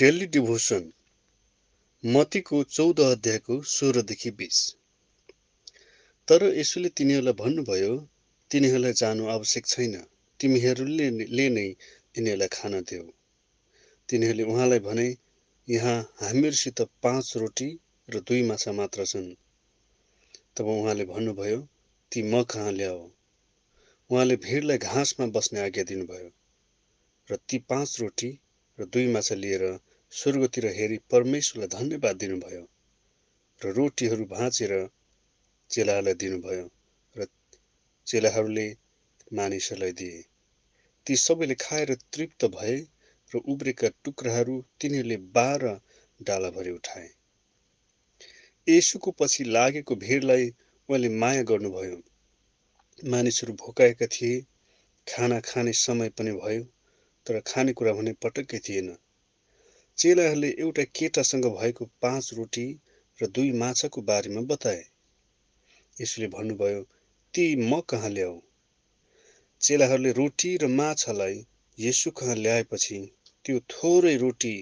Daily devotion मतीको चौध अध्यायको सोह्रदेखि बिस। तर यसुले तिनीहरूलाई भन्नुभयो तिनीहरूलाई जानु आवश्यक छैन। तिमीहरूले नै यिनीहरूलाई खान देऊ। तिनीहरूले उहाँलाई भने यहाँ हामीहरूसित पाँच रोटी र दुई माछा मात्र छन्। तब उहाँले भन्नुभयो ती म कहाँ ल्याऊ? उहाँले भिडलाई घाँसमा बस्ने आज्ञा दिनुभयो र ती पाँच रोटी र दुई माछा लिएर स्वर्गतिर हेरी परमेश्वरलाई धन्यवाद दिनुभयो र रोटीहरू भाँचेर चेलाहरूलाई दिनुभयो र चेलाहरूले मानिसहरूलाई दिए। ती सबैले खाएर तृप्त भए र उब्रेका टुक्राहरू तिनीहरूले बाह्र डालाभरि उठाए। यसुको पछि लागेको भिडलाई उहाँले माया गर्नुभयो। मानिसहरू भोकाएका थिए खाना खाने समय पनि भयो। तर खानेकुरा भने पटक्कै थिएन। चेलाहरूले एउटा केटासँग भएको पाँच रोटी र दुई माछाको बारेमा बताए। यसले भन्नुभयो ती म कहाँ ल्याऊ? चेलाहरूले रोटी र माछालाई यसु कहाँ ल्याएपछि त्यो थोरै रोटी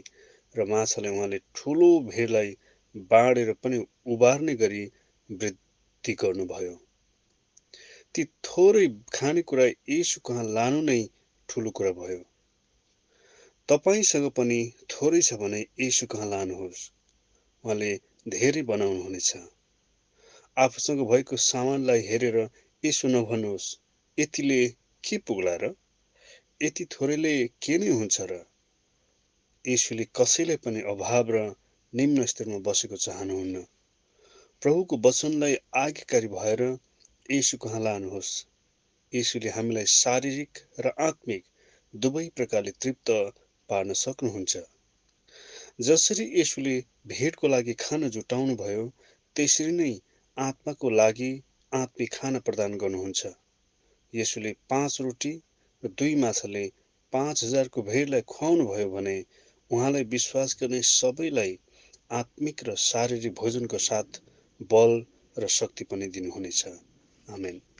र माछालाई उहाँले ठुलो भिडलाई बाँडेर पनि उबार्ने गरी वृद्धि गर्नुभयो। ती थोरै खानेकुरा यसु कहाँ लानु नै ठुलो कुरा भयो। तपाईँसँग पनि थोरै छ भने यसु कहाँ लानुहोस्? उहाँले धेरै बनाउनुहुनेछ। आफूसँग भएको सामानलाई हेरेर यसो नभन्नुहोस् यतिले के पुग्ला र? यति थोरैले के नै हुन्छ र? यसुले कसैलाई पनि अभाव र निम्न स्तरमा बसेको चाहनुहुन्न। प्रभुको वचनलाई आज्ञाकारी भएर यसु कहाँ लानुहोस्? यसुले हामीलाई शारीरिक र आत्मिक दुवै प्रकारले तृप्त पार्न सक्नुहुन्छ। जसरी यसुले भेटको लागि खाना जुटाउनु भयो त्यसरी नै आत्माको लागि आत्मिक खाना प्रदान गर्नुहुन्छ। यसुले पाँच रोटी र दुई माछाले पाँच हजारको भेडलाई खुवाउनु भयो भने उहाँलाई विश्वास गर्ने सबैलाई आत्मिक र शारीरिक भोजनको साथ बल र शक्ति पनि दिनुहुनेछ। आमेन।